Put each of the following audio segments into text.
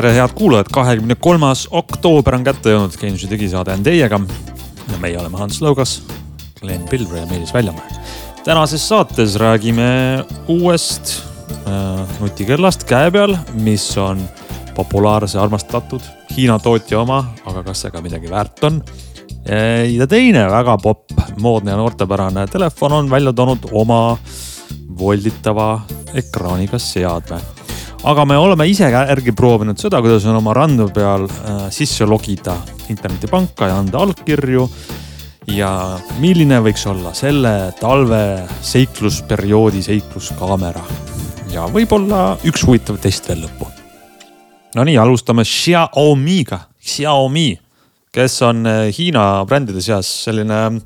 tere, head kuulajad, kahekümne kolmas oktoober on kätte jõudnud, Geeniuse digisaade on teiega. ja meie oleme Hans Lõugas, Glen Pilvre ja Meelis Väljamäe. tänases saates räägime uuest äh, nutikellast käe peal, mis on populaarse, armastatud Hiina tootja oma, aga kas see ka midagi väärt on? ja teine väga popp, moodne ja noortepärane telefon on välja toonud oma volditava ekraaniga seadme aga me oleme ise järgi proovinud seda, kuidas on oma randu peal äh, sisse logida internetipanka ja anda allkirju. ja milline võiks olla selle talve seiklusperioodi seikluskaamera ja võib-olla üks huvitav test veel lõppu. Nonii, alustame Xiaomi'ga, Xiaomi, kes on äh, Hiina brändide seas selline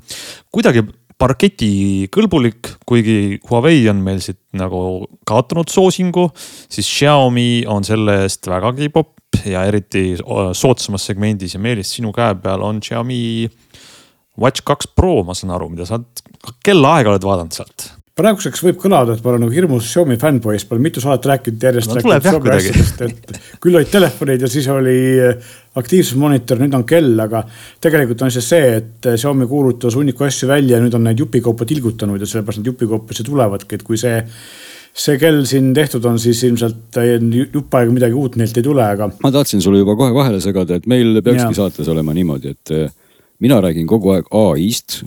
kuidagi parketikõlbulik, kuigi Huawei on meil siit nagu kaotanud soosingu, siis Xiaomi on selle eest vägagi popp ja eriti soodsamas segmendis ja Meelis, sinu käe peal on Xiaomi Watch kaks Pro, ma saan aru, mida sa kellaaega oled vaadanud sealt? Praeguseks võib kõlada, et ma olen nagu hirmus Xiaomi fännpoiss, pole mitu saadet rääkinud järjest no,. tuleb jah kuidagi. küll olid telefonid ja siis oli äh, aktiivsusmonitor, nüüd on kell, aga tegelikult on siis see, et äh, Xiaomi kuulutas hunniku asju välja ja nüüd on neid jupikaupa tilgutanud ja sellepärast need jupikaupa siis tulevadki, et kui see see kell siin tehtud on, siis ilmselt äh, jupp aega midagi uut neilt ei tule, aga. ma tahtsin sulle juba kohe vahele segada, et meil peakski ja. saates olema niimoodi, et mina räägin kogu aeg ai-st,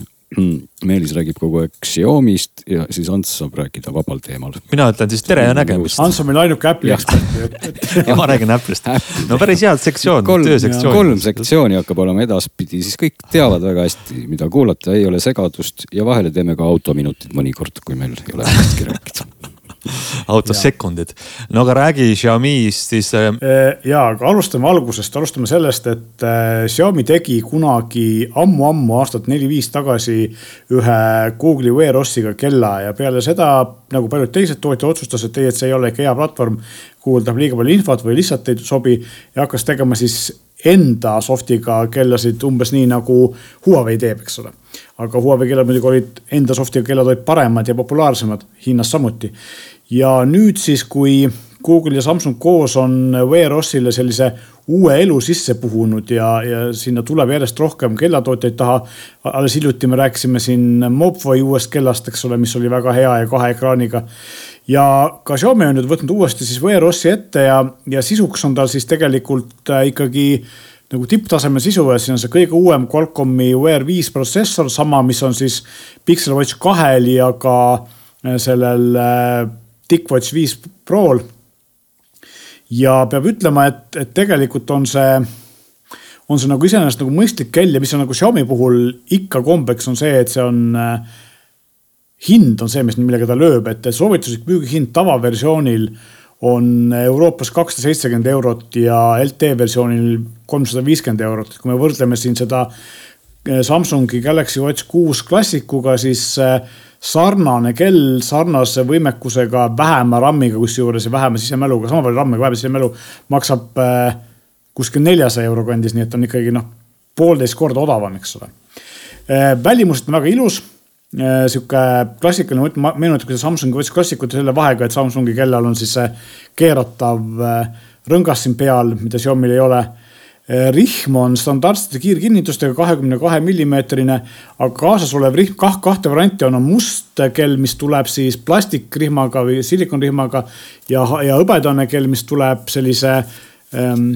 Meelis räägib kogu aeg Xiaomi'st ja siis Ants saab rääkida vabal teemal. mina ütlen siis tere ja nägemist. Ants on meil ainuke Apple'i ekspert ja ma räägin Apple'ist. no päris head sektsioon, töösektsioon. kolm sektsiooni hakkab olema edaspidi, siis kõik teavad väga hästi, mida kuulata, ei ole segadust ja vahele teeme ka autominutid mõnikord, kui meil ei ole millestki rääkida autos sekundid. no aga räägi Xiaomi'st siis. Äh, äh, ja, aga alustame algusest, alustame sellest, et äh, Xiaomi tegi kunagi ammu-ammu aastat neli-viis tagasi ühe Google'i Wear OS-iga kella ja peale seda nagu paljud teised tootjad otsustas, et ei, et see ei ole ikka hea platvorm. kuhu tahab liiga palju infot või lihtsalt ei sobi ja hakkas tegema siis enda soft'iga kellasid umbes nii nagu Huawei teeb, eks ole. aga Huawei kellad muidugi olid, enda soft'iga kellad olid paremad ja populaarsemad, Hiinas samuti ja nüüd siis, kui Google ja Samsung koos on Wear OS-ile sellise uue elu sisse puhunud ja, ja sinna tuleb järjest rohkem kellatootjaid taha. alles hiljuti me rääkisime siin Mobvoi uuest kellast, eks ole, mis oli väga hea ja kahe ekraaniga. ja ka Xiaomi on nüüd võtnud uuesti siis Wear OS-i ette ja, ja sisuks on tal siis tegelikult äh, ikkagi nagu tipptaseme sisu ja siin on see kõige uuem Qualcomm'i Wear viis protsessor, sama, mis on siis Pixel Watch kahel ja ka äh, sellel äh, TicWatch viis Prol. ja peab ütlema, et, et tegelikult on see, on see nagu iseenesest nagu mõistlik kell ja mis on nagu Xiaomi puhul ikka kombeks, on see, et see on äh, hind on see, mis, millega ta lööb, et soovituslik müügihind tavaversioonil on Euroopas kakssada seitsekümmend eurot ja LT versioonil kolmsada viiskümmend eurot. kui me võrdleme siin seda äh, Samsungi Galaxy Watch kuus klassikuga, siis äh, sarnane kell sarnase võimekusega, vähema RAM-iga kusjuures ja vähema sisemäluga, sama palju RAM-i kui vähem sisemälu, maksab äh, kuskil neljasaja euro kandis, nii et on ikkagi noh, poolteist korda odavam, eks ole äh,. välimuselt on väga ilus äh,, sihuke klassikaline, meenutab seda Samsungi võttis klassikut selle vahega, et Samsungi kellal on siis see keeratav äh, rõngas siin peal, mida Xiaomi'l ei ole rihm on standardsete kiirkinnitustega kahekümne kahe millimeetrine, aga kaasas olev rihm, kah kahte varianti on, on must kell, mis tuleb siis plastikrihmaga või silikonrihmaga ja, ja hõbedane kell, mis tuleb sellise ähm,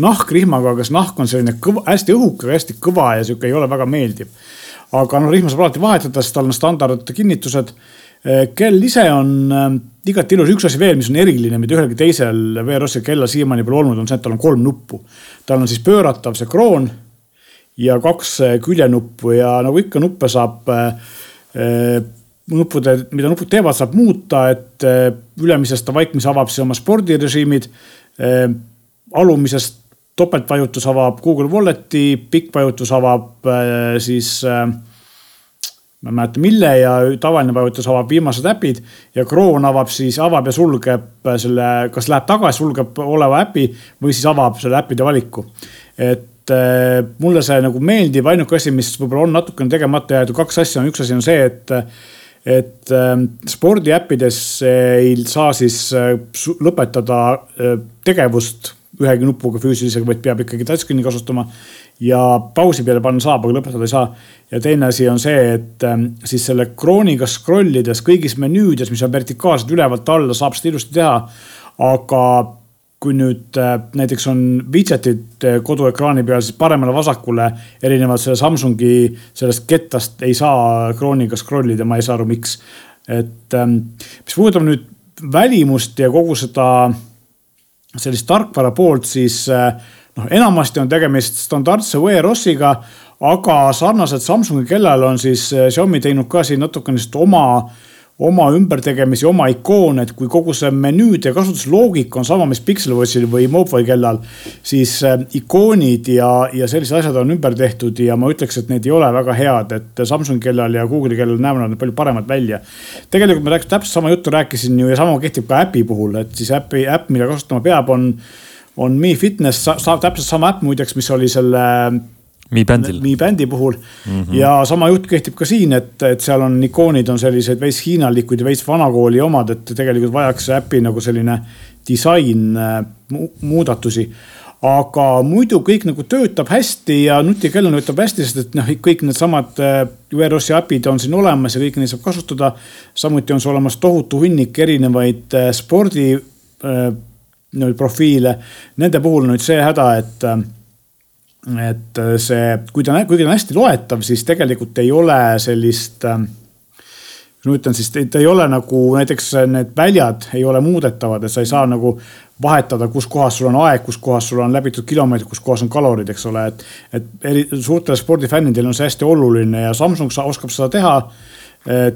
nahkrihmaga, aga see nahk on selline kõva, hästi õhuke, hästi kõva ja sihuke ei ole väga meeldiv. aga noh, rihma saab alati vahetada, sest tal on standardkinnitused Eh, kell ise on eh, igati ilus, üks asi veel, mis on eriline, mida ühelgi teisel VR-ossi kellal siiamaani pole olnud, on see, et tal on kolm nuppu. tal on siis pööratav see kroon ja kaks eh, küljenuppu ja nagu ikka nuppe saab nuppude, mida nupud teevad, saab muuta, et ülemisest ta vaikimisi avab siis oma spordirežiimid. alumisest topeltvajutus avab Google Walleti, pikk vajutus avab siis äh, ma ei mäleta, mille ja tavaline vajutus avab viimased äpid ja Chrome avab siis, avab ja sulgeb selle, kas läheb tagasi, sulgeb oleva äpi või siis avab selle äppide valiku. et äh, mulle see nagu meeldib, ainuke asi, mis võib-olla on natukene tegemata jäetud, kaks asja on, üks asi on see, et et äh, spordiäppides ei saa siis äh, lõpetada tegevust ühegi nupuga füüsilisega, vaid peab ikkagi touchscreen'i kasutama. ja pausi peale panna saab, aga lõpetada ei saa. ja teine asi on see, et ähm, siis selle krooniga scroll ides kõigis menüüdes, mis on vertikaalselt ülevalt alla, saab seda ilusti teha. aga kui nüüd äh, näiteks on widget'id äh, koduekraani peal, siis paremale-vasakule erinevalt selle Samsungi sellest kettast ei saa krooniga scroll ida, ma ei saa aru, miks. et ähm, mis puudutab nüüd välimust ja kogu seda sellist tarkvara poolt, siis äh, noh, enamasti on tegemist standardse Wear OS-iga, aga sarnaselt Samsungi kellal on siis äh, Xiaomi teinud ka siin natukene oma oma ümbertegemisi, oma ikoone, et kui kogu see menüüde kasutusloogika on sama, mis Pixelwatchil või Mobvoi kellal, siis äh, ikoonid ja, ja sellised asjad on ümber tehtud ja ma ütleks, et need ei ole väga head, et Samsungi kellal ja Google'i kellal näevad nad palju paremad välja. tegelikult ma täpselt sama juttu rääkisin ju ja sama kehtib ka äpi puhul, et siis äpi, äpp, mida kasutama peab, on on Mi Fitness, saab täpselt sama äpp muideks, mis oli selle Mi bändil. Mi bändi puhul mm. -hmm. ja sama jutt kehtib ka siin, et, et seal on ikoonid on sellised veits hiinalikud ja veits vanakooli omad, et tegelikult vajaks äpi nagu selline disain äh, muudatusi. aga muidu kõik nagu töötab hästi ja nutikell töötab hästi, sest et noh, kõik needsamad UROS-i äh, äpid on siin olemas ja kõiki neid saab kasutada. samuti on sul olemas tohutu hunnik erinevaid äh, spordi profiile. Nende puhul nüüd see häda, et et äh, see, kui ta, kuigi ta on hästi loetav, siis tegelikult ei ole sellist äh, ma ütlen siis, ta ei ole nagu näiteks need väljad ei ole muudetavad, et sa ei saa nagu vahetada, kus kohas sul on aeg, kus kohas sul on läbitud kilomeetrid, kus kohas on kalorid, eks ole, et. et eri, suurtele spordifännidele on see hästi oluline ja Samsung oskab seda teha.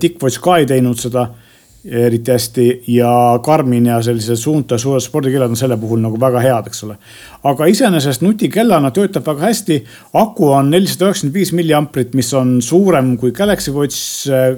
Dickwatch ka ei teinud seda eriti hästi ja Karmin ja sellised suunta suured spordikellad on selle puhul nagu väga head, eks ole. aga iseenesest nutikellana töötab väga hästi. aku on nelisada üheksakümmend viis milliamprit, mis on suurem kui Galaxy Watch äh,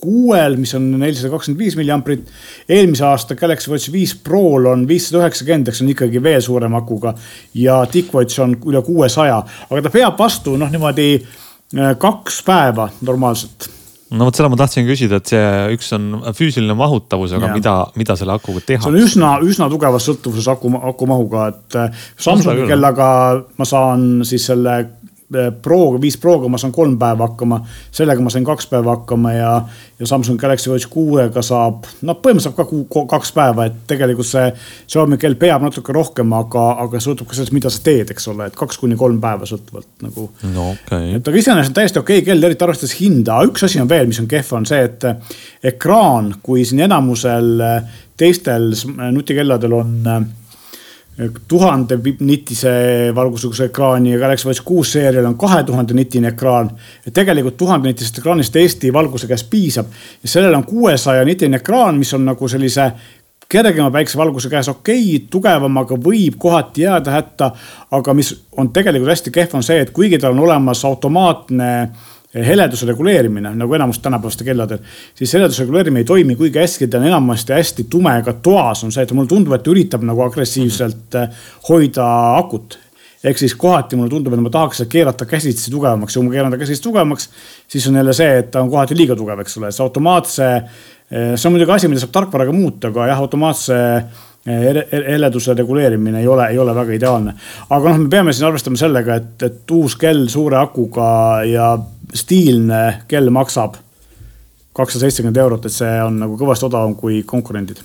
kuuel, mis on nelisada kakskümmend viis milliamprit. eelmise aasta Galaxy Watch viis Prol on viissada üheksakümmend, eks on ikkagi veel suurema akuga. ja TicWatch on üle kuuesaja, aga ta peab vastu noh, niimoodi äh, kaks päeva normaalselt no vot seda ma tahtsin küsida, et see üks on füüsiline mahutavus, aga ja. mida, mida selle akuga teha? see on üsna, üsna tugevas sõltuvuses aku, akumahuga, et Samsungi kellaga ma saan siis selle Proga, viis Proga ma saan kolm päeva hakkama, sellega ma sain kaks päeva hakkama ja, ja Samsung Galaxy Watch kuuega saab, noh, põhimõtteliselt ka kuu, kaks päeva, et tegelikult see Xiaomi kell peab natuke rohkem, aga, aga sõltub ka sellest, mida sa teed, eks ole, et kaks kuni kolm päeva sõltuvalt nagu. no okei okay.. et aga iseenesest on täiesti okei okay kell, eriti arvestades hinda, üks asi on veel, mis on kehv, on see, et ekraan, kui siin enamusel teistel nutikelladel on tuhande nitise valgusega ekraani ja Galaxy Watch kuus seerial on kahe tuhande nitine ekraan. tegelikult tuhande nitisest ekraanist Eesti valguse käes piisab ja sellel on kuuesaja nitine ekraan, mis on nagu sellise kergema päiksevalguse käes okei okay,, tugevamaga võib kohati jääda hätta. aga mis on tegelikult hästi kehv, on see, et kuigi tal on olemas automaatne heleduse reguleerimine nagu enamus tänapäevastel kelladel, siis heleduse reguleerimine ei toimi kuigi hästi, ta on enamasti hästi tume ka toas on see, et mulle tundub, et ta üritab nagu agressiivselt äh, hoida akut ehk siis kohati mulle tundub, et ma tahaks keerata käsitsi tugevamaks ja kui ma keeran ta käsitsi tugevamaks, siis on jälle see, et ta on kohati liiga tugev, eks ole, see automaatse. Äh, see on muidugi asi, mida saab tarkvaraga muuta, aga jah, automaatse heleduse reguleerimine ei ole, ei ole väga ideaalne. aga noh, me peame siin arvestama sellega, et, et uus kell suure akuga ja stiilne kell maksab kakssada seitsekümmend eurot, et see on nagu kõvasti odavam kui konkurendid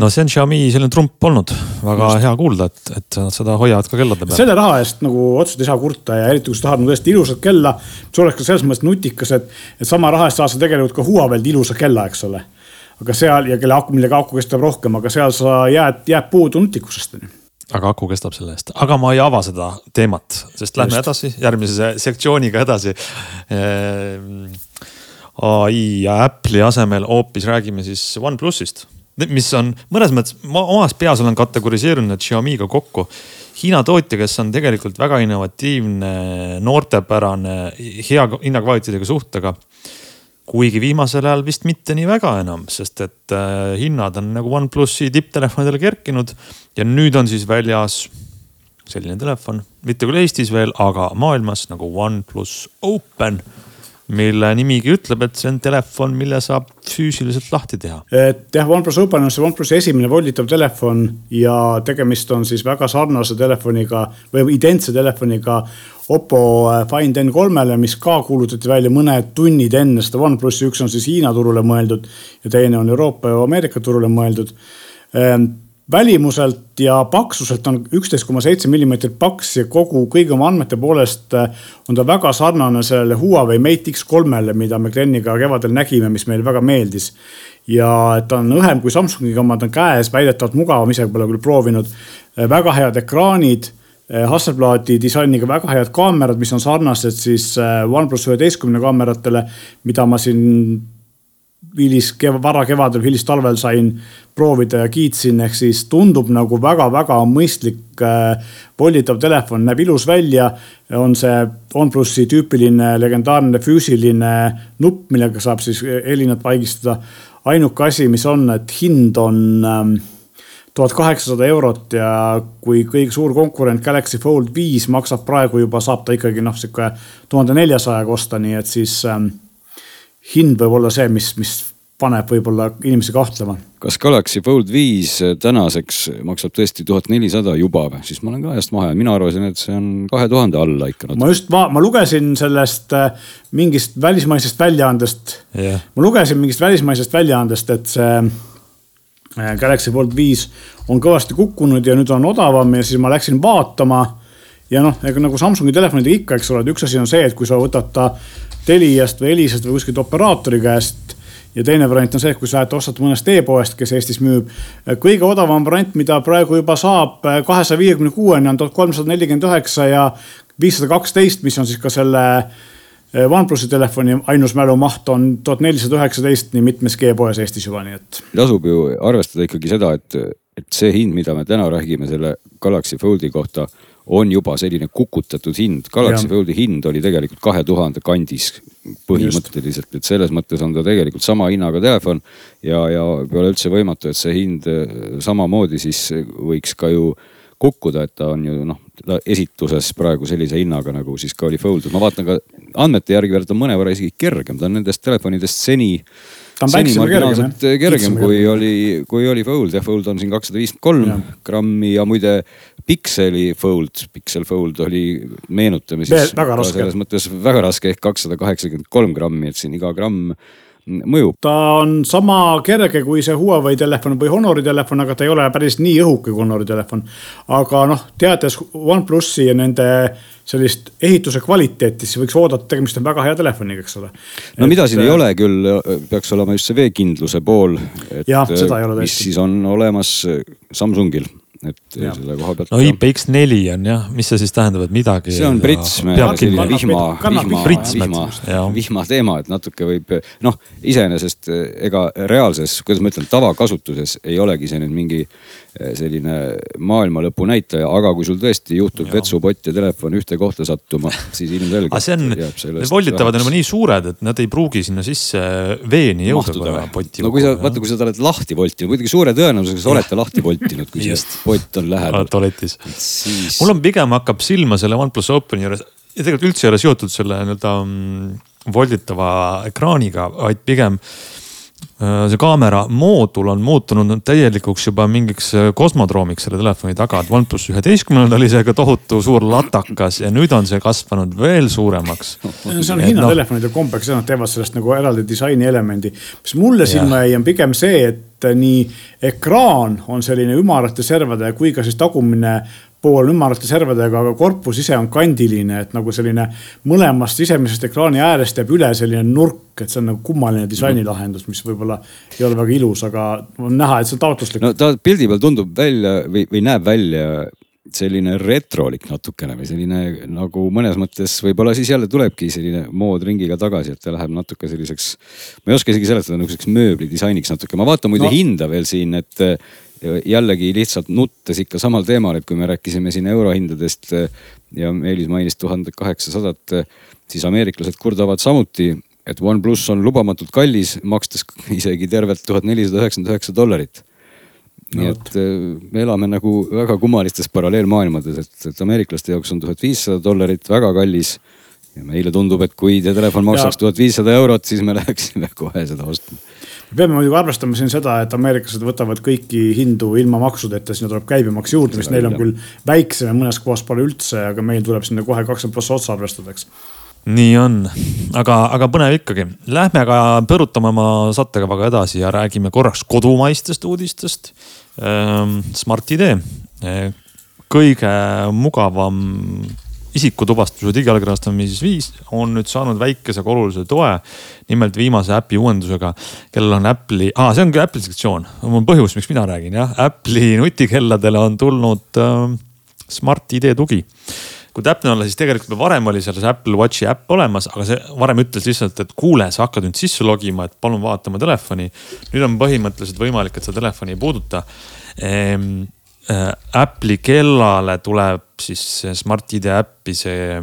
no see on Xiaomi selline trump olnud, väga Just. hea kuulda, et, et nad seda hoiavad ka kellade peal. selle raha eest nagu otseselt ei saa kurta ja eriti kui sa tahad nagu tõesti ilusat kella, mis oleks ka selles mõttes nutikas, et, et sama raha eest saad sa tegelikult ka Huawei'lt ilusa kella, eks ole. Aga seal ja kelle aku, millega aku kestab rohkem, aga seal sa jääd, jääd puudu nutikusest aga aku kestab selle eest, aga ma ei ava seda teemat, sest lähme Just. edasi järgmise sektsiooniga edasi. Ehm, ai ja Apple'i asemel hoopis räägime siis OnePlusist, mis on mõnes mõttes, ma omas peas olen kategoriseerunud Xiaomi'ga kokku. Hiina tootja, kes on tegelikult väga innovatiivne, noortepärane, hea hinnakvaliteediga suhtega kuigi viimasel ajal vist mitte nii väga enam, sest et äh, hinnad on nagu OnePlusi tipptelefonidele kerkinud. ja nüüd on siis väljas selline telefon, mitte küll Eestis veel, aga maailmas nagu OnePlus Open. Mille nimigi ütleb, et see on telefon, mille saab füüsiliselt lahti teha. et jah, OnePlus Open on see OnePlusi esimene volditav telefon ja tegemist on siis väga sarnase telefoniga või identse telefoniga Oppo Find N3-le, mis ka kuulutati välja mõned tunnid enne seda OnePlusi, üks on siis Hiina turule mõeldud ja teine on Euroopa ja Ameerika turule mõeldud ehm, välimuselt ja paksuselt on üksteist koma seitse millimeetrit paks ja kogu, kõigi oma andmete poolest äh, on ta väga sarnane sellele Huawei Mate X3-le, mida me Gleniga kevadel nägime, mis meile väga meeldis. ja ta on õhem kui Samsungi oma, ta on käes, väidetavalt mugavam, ise pole küll proovinud. Äh, väga head ekraanid äh, Hasselbladi disainiga väga head kaamerad, mis on sarnased siis OnePlus üheteistkümne kaameratele, mida ma siin hilis, varakevadel, hilistalvel sain proovida ja kiitsin, ehk siis tundub nagu väga-väga mõistlik äh, volditav telefon, näeb ilus välja. on see OnePlusi tüüpiline legendaarne füüsiline nupp, millega saab siis helinat paigistada. ainuke asi, mis on, et hind on ähm, tuhat kaheksasada eurot ja kui kõige suur konkurent Galaxy Fold viis maksab praegu juba, saab ta ikkagi noh, sihuke tuhande neljasajaga osta, nii et siis ähm, hind võib olla see, mis, mis paneb võib-olla inimesi kahtlema. kas Galaxy Fold viis tänaseks maksab tõesti tuhat nelisada juba või, siis ma olen ka ajast maha jäänud, mina arvasin, et see on kahe tuhande alla ikka natuke. ma just, ma lugesin sellest äh, mingist välismaisest väljaandest yeah., ma lugesin mingist välismaisest väljaandest, et see äh, Galaxy Fold viis on kõvasti kukkunud ja nüüd on odavam ja siis ma läksin vaatama ja noh, ega nagu Samsungi telefonidega ikka, eks ole, et üks asi on see, et kui sa võtad ta Teliast või Elisast või kuskilt operaatori käest ja teine variant on see, et kui sa ostad mõnest e-poest, kes Eestis müüb. kõige odavam variant, mida praegu juba saab kahesaja viiekümne kuueni on tuhat kolmsada nelikümmend üheksa ja viissada kaksteist, mis on siis ka selle eh, OnePlusi telefoni ainus mälumaht on tuhat nelisada üheksateist nii mitmeski e-poes Eestis juba, nii et. tasub ju arvestada ikkagi seda, et, et see hind, mida me täna räägime selle Galaxy Foldi kohta on juba selline kukutatud hind. Galaxy Foldi hind oli tegelikult kahe tuhande kandis põhimõtteliselt, et selles mõttes on ta tegelikult sama hinnaga telefon. ja, ja pole üldse võimatu, et see hind eh, samamoodi siis võiks ka ju kukkuda, et ta on ju noh, esituses praegu sellise hinnaga nagu siis ka oli Fold, ma vaatan ka andmete järgi veel, ta on mõnevõrra isegi kergem, ta on nendest telefonidest seni ta on väiksem kergem, kergem kui oli, kui oli Fold, jah, Fold on siin kakssada viiskümmend kolm grammi ja muide Pixeli Fold, Pixel Fold oli, meenutame siis. selles mõttes väga raske ehk kakssada kaheksakümmend kolm grammi, et siin iga gramm mõjub. ta on sama kerge kui see Huawei telefon või Honori telefon, aga ta ei ole päris nii õhuke kui Honori telefon. aga noh, teades OnePlusi ja nende sellist ehituse kvaliteeti, siis võiks oodata, tegemist on väga hea telefoniga, eks ole. no mida siin ei äh, ole küll, peaks olema just see veekindluse pool. jah, seda ei ole tõesti. mis siis on olemas Samsungil et ja. selle koha pealt. no IPX4 on jah, mis see siis tähendab, et midagi. see on prits, selline vihma, vihma, vihma, vihma teema, et natuke võib noh, iseenesest ega reaalses, kuidas ma ütlen, tavakasutuses ei olegi see nüüd mingi selline maailma lõpu näitaja, aga kui sul tõesti juhtub vetsupott ja telefon ühte kohta sattuma, siis ilmselgelt. aga see on, need volditavad on juba nii suured, et nad ei pruugi sinna sisse veeni jõuda. no kui sa, vaata, kui sa oled lahti voltinud, muidugi suure tõenäosusega sa oled lahti voltinud, kui see pott on lähedal. tualetis siis.... mul on pigem hakkab silma selle OnePlus Openi juures ja tegelikult üldse ei ole seotud selle nii-öelda mm, volditava ekraaniga, vaid pigem Äh, see kaamera moodul on muutunud täielikuks juba mingiks äh, kosmodroomiks selle telefoni taga, et OnePlus üheteistkümnendal oli see ka tohutu suur latakas ja nüüd on see kasvanud veel suuremaks. see on hinnatelefonide no. kombeks, nad teevad sellest nagu eraldi disainielemendi. mis mulle silma jäi, on pigem see, et nii ekraan on selline ümarate servade kui ka siis tagumine pool ümmarate servadega, aga korpus ise on kandiline, et nagu selline mõlemast sisemisest ekraani äärest jääb üle selline nurk, et see on nagu kummaline disainilahendus, mis võib-olla ei ole väga ilus, aga on näha, et see on taotluslik. no ta pildi peal tundub välja või, või näeb välja selline retrolik natukene või selline nagu mõnes mõttes võib-olla siis jälle tulebki selline mood ringiga tagasi, et ta läheb natuke selliseks. ma ei oska isegi seletada, niisuguseks mööblidisainiks natuke, ma vaatan muide no. hinda veel siin, et jällegi lihtsalt nuttes ikka samal teemal, et kui me rääkisime siin eurohindadest eh, ja Meelis mainis tuhandet kaheksasadat, eh, siis ameeriklased kurdavad samuti, et OnePlus on lubamatult kallis, makstes isegi tervelt tuhat nelisada üheksakümmend üheksa dollarit. nii et eh, me elame nagu väga kummalistes paralleelmaailmades, et, et ameeriklaste jaoks on tuhat viissada dollarit väga kallis ja meile tundub, et kui see telefon maksaks tuhat viissada eurot, siis me läheksime kohe seda ostma. Me peame muidugi arvestama siin seda, et ameeriklased võtavad kõiki hindu ilma maksudeta, sinna tuleb käibemaks juurde, mis neil on küll väiksem ja mõnes kohas pole üldse, aga meil tuleb sinna kohe kakskümmend prossa otsa arvestada, eks. Nii on, aga, aga põnev ikkagi. Lähme aga põrutame oma sattekavaga edasi ja räägime korraks kodumaistest uudistest. Ehm, Smart-ID, ehm, kõige mugavam isikutuvastuse digiallkirjastamisviis on nüüd saanud väikese aga olulise toe. nimelt viimase äpi uuendusega, kellel on Apple'i ah,, see ongi Apple'i sektsioon, on põhjus, miks mina räägin jah, Apple'i nutikelladele on tulnud äh, Smart-ID tugi kui täpne olla, siis tegelikult varem oli selles Apple Watchi äpp olemas, aga see varem ütles lihtsalt, et kuule, sa hakkad nüüd sisse logima, et palun vaata oma telefoni. nüüd on põhimõtteliselt võimalik, et sa telefoni ei puuduta ehm,. Äh, Apple'i kellale tuleb siis Smart-ID äppi see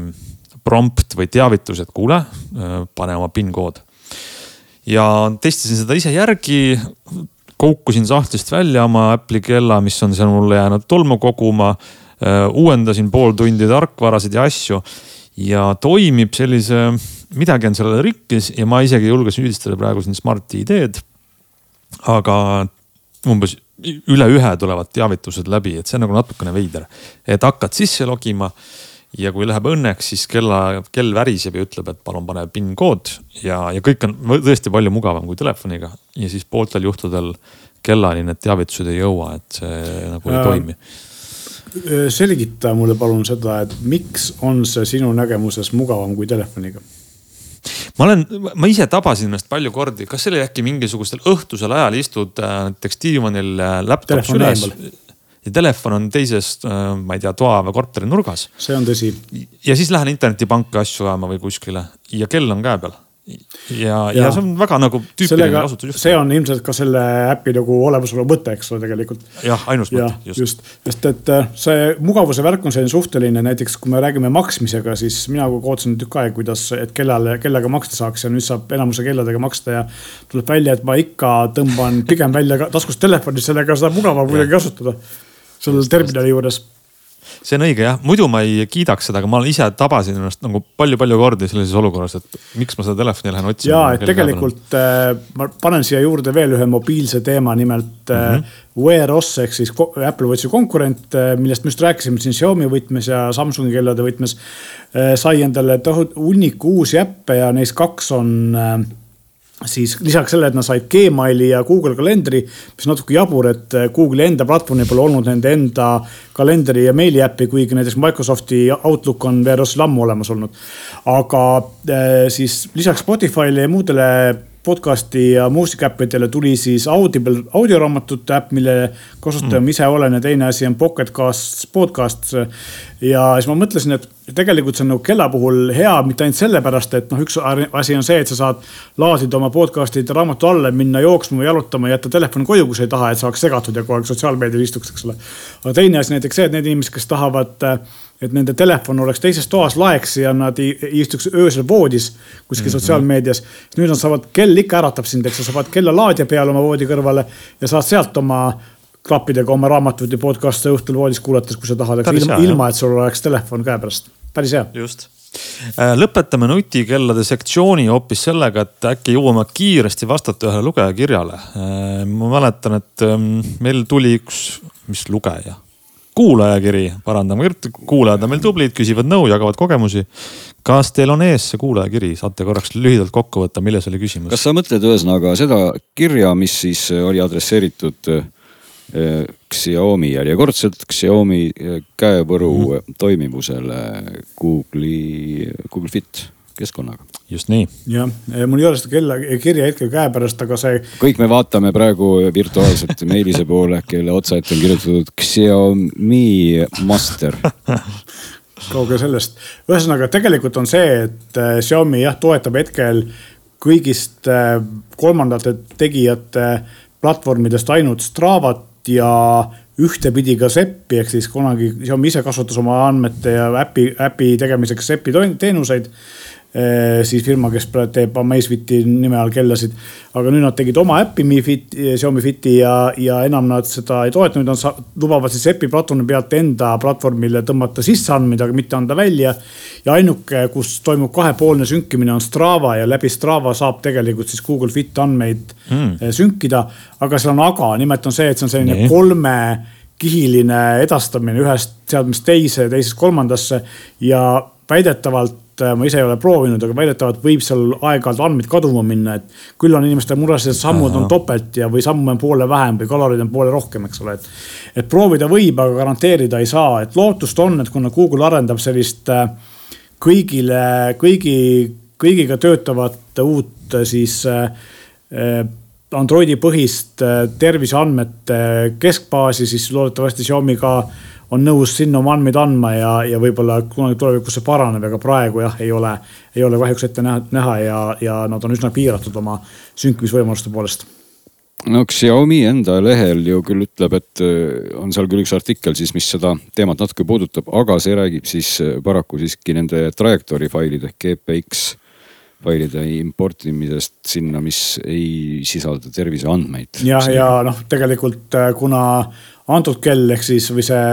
prompt või teavitus, et kuule, pane oma PIN kood. ja testisin seda ise järgi koukusin sahtlist välja oma Apple'i kella, mis on seal mulle jäänud tolmu koguma uuendasin pool tundi tarkvarasid ja asju ja toimib sellise, midagi on sellele rikkis ja ma isegi ei julge süüdistada praegu siin Smart ID-d. aga umbes üle ühe tulevad teavitused läbi, et see on nagu natukene veider, et hakkad sisse logima ja kui läheb õnneks, siis kella, kell väriseb ja ütleb, et palun pane PIN kood ja, ja kõik on tõesti palju mugavam kui telefoniga. ja siis pooltel juhtudel kellani need teavitused ei jõua, et see nagu ei toimi Äh, selgita mulle palun seda, et miks on see sinu nägemuses mugavam kui telefoniga? Ma olen, ma ise tabasin ennast palju kordi, kas see oli äkki mingisugustel õhtusel ajal istud äh, näiteks diivanil äh, laptop üles? ja telefon on teises, ma ei tea, toa või korteri nurgas. see on tõsi. ja siis lähen internetipanka asju ajama või kuskile. Ja kell on käe peal ja, ja, ja see on väga nagu tüüpiline kasutusjuht. see on ilmselt ka selle äpi nagu olemasolu mõte, eks ole, tegelikult. jah, ainus mõte, just, just.. sest et äh, see mugavuse värk on selline suhteline, näiteks kui me räägime maksmisega, siis mina ootasin tükk aega, kuidas, et kellale, kellega maksta saaks ja nüüd saab enamuse kelladega maksta ja. tuleb välja, et ma ikka tõmban pigem välja taskust telefoni, sellega saab mugavam kuidagi kasutada. seal terminali juures see on õige jah, muidu ma ei kiidaks seda, aga ma ise tabasin ennast nagu palju-palju kordi sellises olukorras, et miks ma seda telefoni lähen otsima. ja, et tegelikult äh, ma panen siia juurde veel ühe mobiilse teema, nimelt mm -hmm. Wear OS ehk siis Apple Watchi konkurent, äh, millest me just rääkisime siin Xiaomi võtmes ja Samsungi kellade võtmes äh,. sai endale tohutu hunniku uusi äppe ja neist kaks on äh, siis lisaks sellele, et nad said Gmaili ja Google kalendri, mis natuke jabur, et eh, Google'i enda platvormil pole olnud nende enda kalendri ja meiliäppi, kuigi näiteks Microsofti Outlook on VRS-il ammu olemas olnud. aga eh, siis lisaks Spotify'le ja muudele podcast'i ja muusikaäppidele tuli siis Audible audioraamatute äpp, mille kasutaja ma mm. ise olen ja teine asi on Pocket Casts, Podcasts. ja siis ma mõtlesin, et tegelikult see on nagu kella puhul hea, mitte ainult sellepärast, et noh, üks asi on see, et sa saad laadida oma podcast'id raamatu alla, minna jooksma või jalutama, jätta telefoni koju, kui sa ei taha, et saaks segatud ja kogu aeg sotsiaalmeedias istuks, eks ole. aga teine asi näiteks see, et need inimesed, kes tahavad et nende telefon oleks teises toas, laeks ja nad istuks öösel voodis kuskil mm -hmm. sotsiaalmeedias. nüüd nad saavad, kell ikka äratab sind, eks sa saad kellalaadija peale oma voodi kõrvale ja saad sealt oma klappidega oma raamatut ja podcast'e õhtul voodis kuulates, kui sa tahad, eks ilma, ilma, et sul oleks telefon käepärast. päris hea. just äh, lõpetame nutikellade sektsiooni hoopis sellega, et äkki jõuame kiiresti vastata ühele lugejakirjale. Äh, ma mäletan, et ähm, meil tuli üks, mis lugeja kuulajakiri, parandame, kuulajad on meil tublid, küsivad nõu, jagavad kogemusi. kas teil on ees see kuulajakiri, saate korraks lühidalt kokku võtta, milles oli küsimus? kas sa mõtled ühesõnaga seda kirja, mis siis oli adresseeritud eh, Xiaomi järjekordselt Xiaomi eh, käepõru mm -hmm. toimivusele Google'i, Google Fit keskkonnaga. just nii. jah, mul ei ole seda kella, kirja hetkel käepärast, aga see. kõik me vaatame praegu virtuaalselt Meelise poole, kelle otsaette on kirjutatud Xiaomi Master kaugel sellest, ühesõnaga tegelikult on see, et Xiaomi jah, toetab hetkel kõigist kolmandate tegijate platvormidest ainult Stravat ja ühtepidi ka Seppi ehk siis kunagi Xiaomi ise kasutas oma andmete ja äpi, äpi tegemiseks Seppi teenuseid siis firma, kes teeb Amazfiti nime all kellasid. aga nüüd nad tegid oma äppi Mi Fit, Xiaomi Fiti ja, ja enam nad seda ei toeta, nüüd nad lubavad siis äpi platvormi pealt enda platvormile tõmmata sisse andmeid, aga mitte anda välja. ja ainuke, kus toimub kahepoolne sünkimine on Strava ja läbi Strava saab tegelikult siis Google Fit andmeid mm. sünkida. aga seal on aga, nimelt on see, et see on selline nee. kolme kihiline edastamine ühest seadmest teise, teisest kolmandasse ja väidetavalt Äh, ma ise ei ole proovinud, aga väidetavalt võib seal aeg-ajalt andmeid kaduma minna, et küll on inimestel mures, et sammud Aha. on topelt ja, või samme on poole vähem või kaloreid on poole rohkem, eks ole, et. et proovida võib, aga garanteerida ei saa, et lootust on, et kuna Google arendab sellist äh, kõigile, kõigi, kõigiga töötavat uut äh, siis Androidi põhist terviseandmete keskbaasi, siis loodetavasti Xiaomi ka on nõus sinna oma andmeid andma ja, ja võib-olla kunagi tulevikus see paraneb, aga praegu jah, ei ole, ei ole kahjuks ette näha, näha ja, ja nad on üsna piiratud oma sünkimisvõimaluste poolest no Xiaomi enda lehel ju küll ütleb, et äh, on seal küll üks artikkel siis, mis seda teemat natuke puudutab, aga see räägib siis äh, paraku siiski nende trajektoori failide ehk GPX failide importimisest sinna, mis ei sisalda terviseandmeid. jah, ja, ja noh, tegelikult äh, kuna antud kell ehk siis või see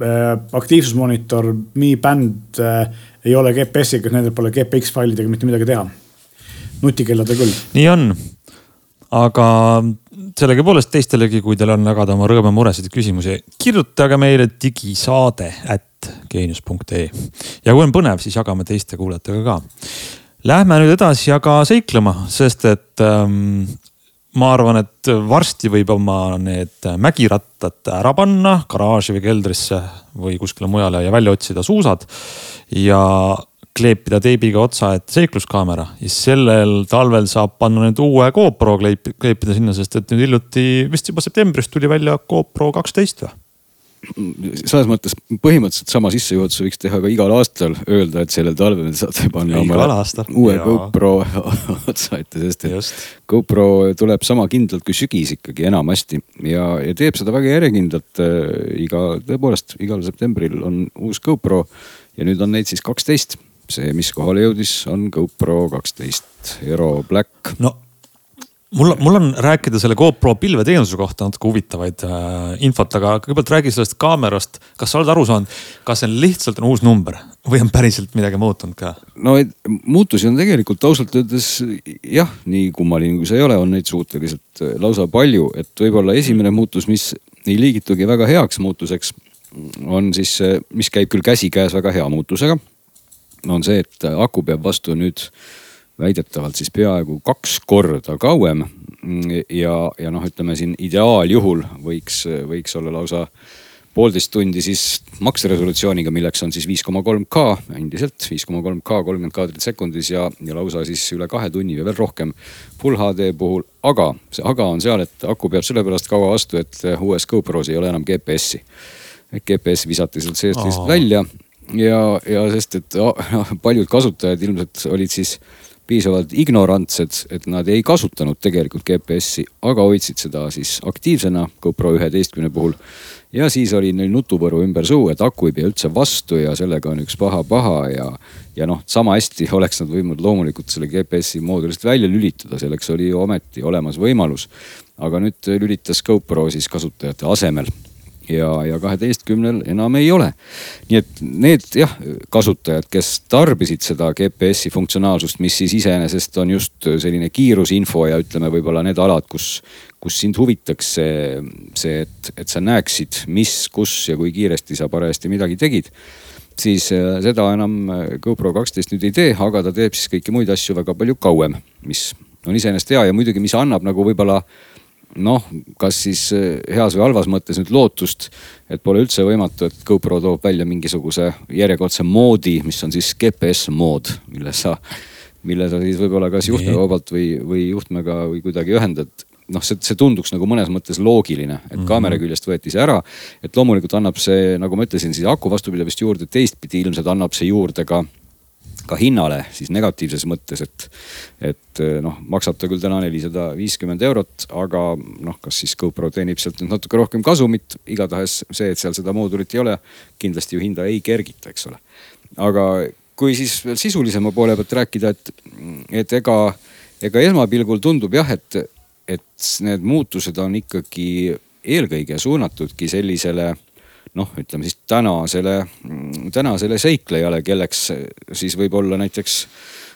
aktiivsusmonitor, Mi Band äh, ei ole GPS-iga, nendel pole GPX failidega mitte midagi teha. nutikelladel küll. nii on, aga sellegipoolest teistelegi, kui teil on jagada oma rõõme, muresid ja küsimusi, kirjutage meile digisaade at geenius.ee ja kui on põnev, siis jagame teiste kuulajatega ka. Lähme nüüd edasi aga seiklema, sest et ähm, ma arvan, et varsti võib oma need mägirattad ära panna garaaži või keldrisse või kuskile mujale ja välja otsida suusad. ja kleepida teibiga otsa ette seikluskaamera ja sellel talvel saab panna nüüd uue GoPro kleip, kleepida sinna, sest et nüüd hiljuti, vist juba septembris tuli välja GoPro kaksteist või? Selles mõttes põhimõtteliselt sama sissejuhatuse võiks teha ka igal aastal, öelda, et sellel talvel saate panna omale uue ja. GoPro otsa ette, sest et Just. GoPro tuleb sama kindlalt kui sügis ikkagi enamasti ja, ja teeb seda väga järjekindlalt äh,. iga, tõepoolest igal septembril on uus GoPro ja nüüd on neid siis kaksteist. see, mis kohale jõudis, on GoPro kaksteist Aero Black. no mul, mul on rääkida selle GoPro pilveteenuse kohta natuke huvitavaid äh, infot, aga kõigepealt räägi sellest kaamerast. kas sa oled aru saanud, kas see on lihtsalt on uus number või on päriselt midagi muutunud ka? no muutusi on tegelikult ausalt öeldes jah, nii kummaline kui see ei ole, on neid suhteliselt äh, lausa palju, et võib-olla esimene muutus, mis ei liigitugi väga heaks muutuseks, on siis, mis käib küll käsikäes väga hea muutusega. on see, et aku peab vastu nüüd väidetavalt siis peaaegu kaks korda kauem. ja, ja noh, ütleme siin ideaaljuhul võiks, võiks olla lausa poolteist tundi siis makseresolutsiooniga, milleks on siis viis koma kolm K endiselt, viis koma kolm K, kolmkümmend kaadrit sekundis ja, ja lausa siis üle kahe tunni või veel rohkem full HD puhul. aga see aga on seal, et aku peab sellepärast kaua vastu, et uues GoPro's ei ole enam GPS-i. GPS visati sealt seest lihtsalt välja ja, ja sest, et paljud kasutajad ilmselt olid siis piisavalt ignorantsed, et nad ei kasutanud tegelikult GPS-i, aga hoidsid seda siis aktiivsena GoPro üheteistkümne puhul. ja siis oli neil nutupõru ümber suu, et aku ei pea üldse vastu ja sellega on üks paha-paha ja, ja noh, sama hästi oleks nad võinud loomulikult selle GPS-i moodulist välja lülitada, selleks oli ju ometi olemas võimalus. aga nüüd lülitas GoPro siis kasutajate asemel ja, ja kaheteistkümnel enam ei ole. nii et need jah, kasutajad, kes tarbisid seda GPS-i funktsionaalsust, mis siis iseenesest on just selline kiirusinfo ja ütleme, võib-olla need alad, kus, kus sind huvitaks see, see, et, et sa näeksid, mis, kus ja kui kiiresti sa parajasti midagi tegid siis äh, seda enam äh, GoPro kaksteist nüüd ei tee, aga ta teeb siis kõiki muid asju väga palju kauem, mis on iseenesest hea ja muidugi, mis annab nagu võib-olla noh, kas siis eh, heas või halvas mõttes nüüd lootust, et pole üldse võimatu, et GoPro toob välja mingisuguse järjekordse moodi, mis on siis GPS mood, mille sa, mille sa siis võib-olla kas juhtmevabalt või, või juhtmega või kuidagi ühendad noh, see, see tunduks nagu mõnes mõttes loogiline, et mm -hmm. kaamera küljest võeti see ära. et loomulikult annab see, nagu ma ütlesin, siis aku vastupidavust juurde, teistpidi ilmselt annab see juurde ka ka hinnale siis negatiivses mõttes, et, et noh, maksab ta küll täna nelisada viiskümmend eurot, aga noh, kas siis GoPro teenib sealt nüüd natuke rohkem kasumit, igatahes see, et seal seda moodulit ei ole, kindlasti ju hinda ei kergita, eks ole. aga kui siis veel sisulisema poole pealt rääkida, et, et ega, ega esmapilgul tundub jah, et, et need muutused on ikkagi eelkõige suunatudki sellisele noh, ütleme siis tänasele, tänasele seiklejale, kelleks siis võib olla näiteks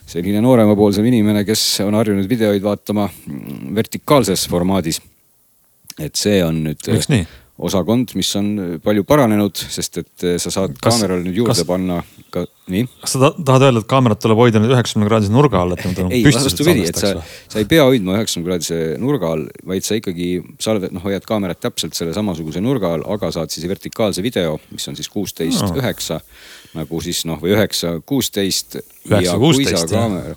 selline nooremapoolsem inimene, kes on harjunud videoid vaatama vertikaalses formaadis. et see on nüüd osakond, mis on palju paranenud, sest et sa saad kas, kaamerale nüüd juurde kas, panna ka, nii. kas sa tahad öelda, et kaamerat tuleb hoida nüüd üheksakümne kraadise nurga all, et nad on ei, vastupidi, et sa, sa ei pea hoidma üheksakümne kraadise nurga all, vaid sa ikkagi salved, noh hoiad kaamerat täpselt selle samasuguse nurga all, aga saad siis vertikaalse video, mis on siis kuusteist üheksa nagu siis noh, või üheksa kuusteist. üheksa kuusteist jah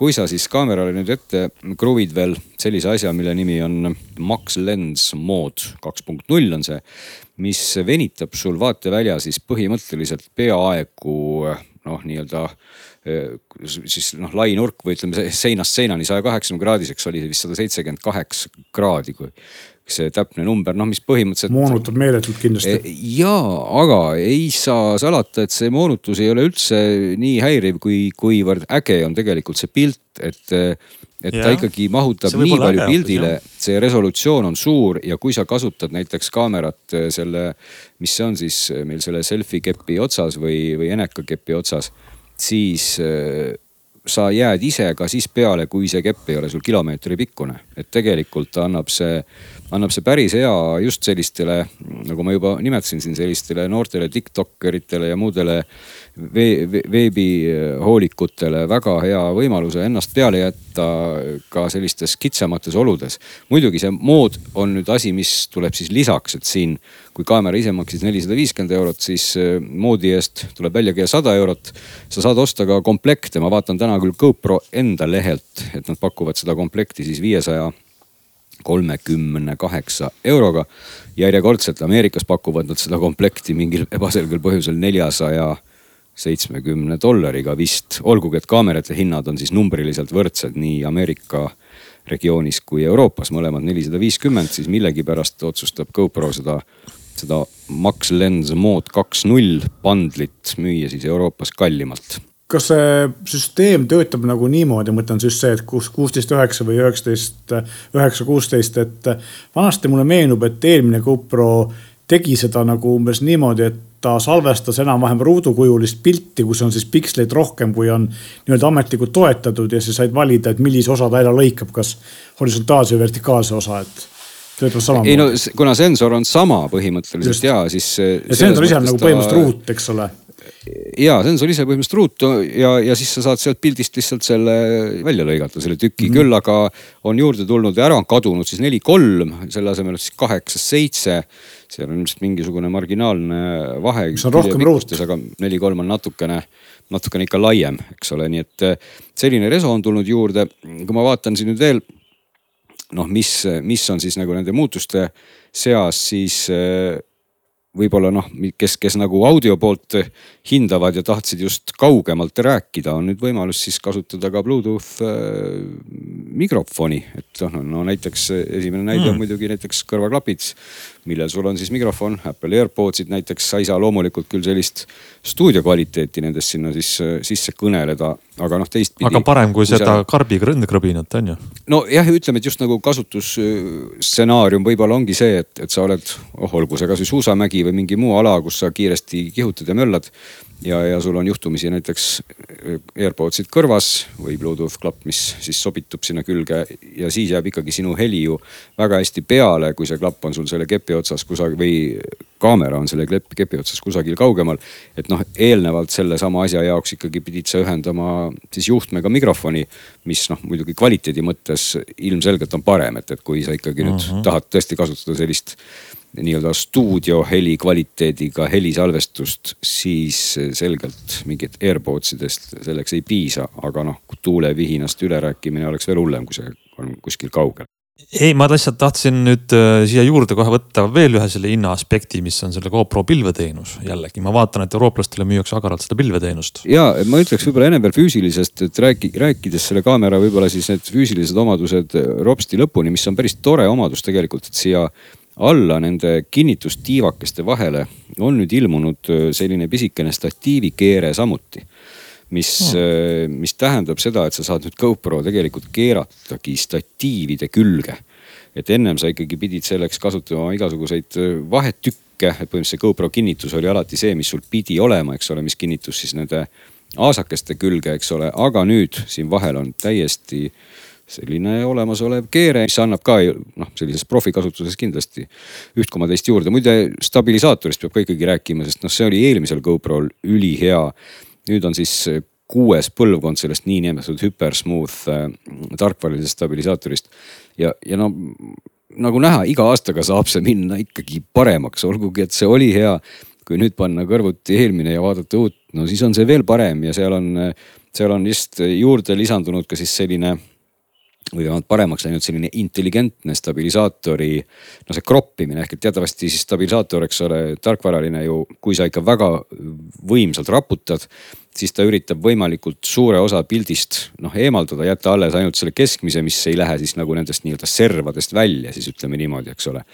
kui sa siis kaamerale nüüd ette kruvid veel sellise asja, mille nimi on Max Lens Mode kaks punkt null on see, mis venitab sul vaatevälja siis põhimõtteliselt peaaegu noh, nii-öelda siis noh, lai nurk või ütleme seinast seinani saja kaheksakümne kraadiseks oli vist sada seitsekümmend kaheksa kraadi, kui see täpne number, noh, mis põhimõtteliselt. moonutab meeletult kindlasti. E, ja, aga ei saa salata, et see moonutus ei ole üldse nii häiriv, kui, kuivõrd äge on tegelikult see pilt, et, et ja. ta ikkagi mahutab nii palju pildile, see resolutsioon on suur ja kui sa kasutad näiteks kaamerat äh, selle, mis see on siis meil selle selfie kepi otsas või, või eneka kepi otsas, siis sa jääd ise ka siis peale, kui see kepp ei ole sul kilomeetri pikkune. et tegelikult annab see, annab see päris hea just sellistele, nagu ma juba nimetasin siin, sellistele noortele tiktokkeritele ja muudele veebihoolikutele väga hea võimaluse ennast peale jätta ka sellistes kitsamates oludes. muidugi see mood on nüüd asi, mis tuleb siis lisaks, et siin kui kaamera ise maksis nelisada viiskümmend eurot, siis äh, moodi eest tuleb väljagi sada eurot. sa saad osta ka komplekte, ma vaatan täna küll GoPro enda lehelt, et nad pakuvad seda komplekti siis viiesaja kolmekümne kaheksa euroga. järjekordselt Ameerikas pakuvad nad seda komplekti mingil ebaselgel põhjusel neljasaja seitsmekümne dollariga vist. olgugi, et kaamerate hinnad on siis numbriliselt võrdsed nii Ameerika regioonis kui Euroopas, mõlemad nelisada viiskümmend, siis millegipärast otsustab GoPro seda, seda Max Lens Mode kaks null bundlit müüa siis Euroopas kallimalt kas see süsteem töötab nagu niimoodi, ma mõtlen just see, et kus kuusteist üheksa või üheksateist üheksa kuusteist, et vanasti mulle meenub, et eelmine GoPro tegi seda nagu umbes niimoodi, et ta salvestas enam-vähem ruudukujulist pilti, kus on siis piksleid rohkem, kui on nii-öelda ametlikult toetatud ja sa said valida, et millise osa ta ära lõikab, kas horisontaalse või vertikaalse osa, et töötab samamoodi. ei no kuna sensor on sama põhimõtteliselt Just. ja siis. ja sensor ise on nagu põhimõtteliselt ta... ruut, eks ole ja sensor ise põhimõtteliselt ruut ja, ja siis sa saad sealt pildist lihtsalt selle välja lõigata, selle tüki mm, -hmm. küll aga on juurde tulnud ja ära on kadunud siis neli, kolm, selle asemel siis kaheksa, seitse. seal on ilmselt mingisugune marginaalne vahe. mis on rohkem ruut. aga neli, kolm on natukene, natukene ikka laiem, eks ole, nii et selline reso on tulnud juurde. kui ma vaatan siin nüüd veel noh, mis, mis on siis nagu nende muutuste seas, siis võib-olla noh, kes, kes nagu audio poolt hindavad ja tahtsid just kaugemalt rääkida, on nüüd võimalus siis kasutada ka Bluetooth äh, mikrofoni. et noh, no näiteks esimene näide mm. on muidugi näiteks kõrvaklapid, millel sul on siis mikrofon, Apple AirPodsid näiteks, sa ei saa loomulikult küll sellist stuudio kvaliteeti nendest sinna siis sisse kõneleda, aga noh, teistpidi. aga parem kui, kui seda sa... karbikrõbinat on ju. nojah, ütleme, et just nagu kasutusstsenaarium võib-olla ongi see, et, et sa oled, oh olgu see kasvõi suusamägi või mingi muu ala, kus sa kiiresti kihutad ja möllad ja, ja sul on juhtumisi näiteks äh, AirPodsid kõrvas või Bluetooth klapp, mis siis sobitub sinna külge ja siis jääb ikkagi sinu heli ju väga hästi peale, kui see klapp on sul selle kepi otsas kusagil või kaamera on selle kepi, kepi otsas kusagil kaugemal. et noh, eelnevalt sellesama asja jaoks ikkagi pidid sa ühendama siis juhtmega mikrofoni, mis noh, muidugi kvaliteedi mõttes ilmselgelt on parem, et, et kui sa ikkagi nüüd uh mhm. -huh. tahad tõesti kasutada sellist nii-öelda stuudioheli kvaliteediga helisalvestust, siis selgelt mingit AirPods idest selleks ei piisa, aga noh, tuulevihinast ülerääkimine oleks veel hullem, kui see on kuskil kaugel ei, ma lihtsalt tahtsin nüüd äh, siia juurde kohe võtta veel ühe selle hinna aspekti, mis on selle GoPro pilveteenus. jällegi ma vaatan, et eurooplastele müüakse agaralt seda pilveteenust. ja ma ütleks võib-olla ennem veel füüsilisest, et rääki, rääkides selle kaamera võib-olla siis need füüsilised omadused ropsti lõpuni, mis on päris tore omadus tegelikult, et siia alla nende kinnitustiivakeste vahele on nüüd ilmunud selline pisikene statiivikeere samuti mis hmm., mis tähendab seda, et sa saad nüüd GoPro tegelikult keeratagi statiivide külge. et ennem sa ikkagi pidid selleks kasutama igasuguseid vahetükke, et põhimõtteliselt see GoPro kinnitus oli alati see, mis sul pidi olema, eks ole, mis kinnitus siis nende aasakeste külge, eks ole, aga nüüd siin vahel on täiesti selline olemasolev keere, mis annab ka noh, sellises profikasutuses kindlasti üht koma teist juurde. muide stabilisaatorist peab ka ikkagi rääkima, sest noh, see oli eelmisel GoPro'l ülihea. nüüd on siis kuues põlvkond sellest niinimetatud hypersmooth äh, tarkvaralisest stabilisaatorist. ja, ja no nagu näha, iga aastaga saab see minna ikkagi paremaks, olgugi et see oli hea. kui nüüd panna kõrvuti eelmine ja vaadata uut, no siis on see veel parem ja seal on, seal on just juurde lisandunud ka siis selline või vähemalt paremaks läinud selline intelligentne stabilisaatori, no see kroppimine ehk et teatavasti siis stabilisaator, eks ole, tarkvaraline ju, kui sa ikka väga võimsalt raputad, siis ta üritab võimalikult suure osa pildist noh eemaldada, jätta alles ainult selle keskmise, mis ei lähe siis nagu nendest nii-öelda servadest välja, siis ütleme niimoodi, eks ole.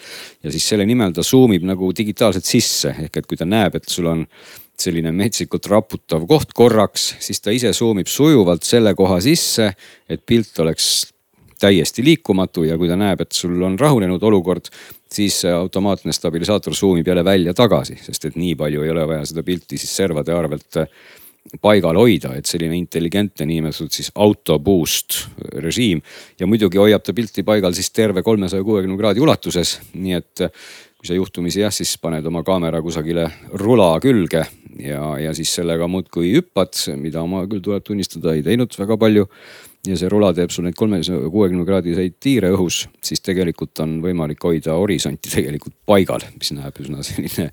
ja siis selle nimel ta zoom ib nagu digitaalselt sisse ehk et kui ta näeb, et sul on selline metsikult raputav koht korraks, siis ta ise zoom ib sujuvalt selle koha sisse, et pilt oleks täiesti liikumatu ja kui ta näeb, et sul on rahunenud olukord, siis automaatne stabilisaator zoom ib jälle välja tagasi, sest et nii palju ei ole vaja seda pilti siis servade arvelt äh, paigal hoida, et selline intelligentne niinimetatud siis auto boost režiim. ja muidugi hoiab ta pilti paigal siis terve kolmesaja kuuekümne kraadi ulatuses, nii et äh, kui sa juhtumisi jah, siis paned oma kaamera kusagile rula külge ja, ja siis sellega muudkui hüppad, mida ma küll tuleb tunnistada, ei teinud väga palju ja see rula teeb sul neid kolmesaja kuuekümne kraadiseid tiire õhus, siis tegelikult on võimalik hoida horisonti tegelikult paigal, mis näeb üsna selline.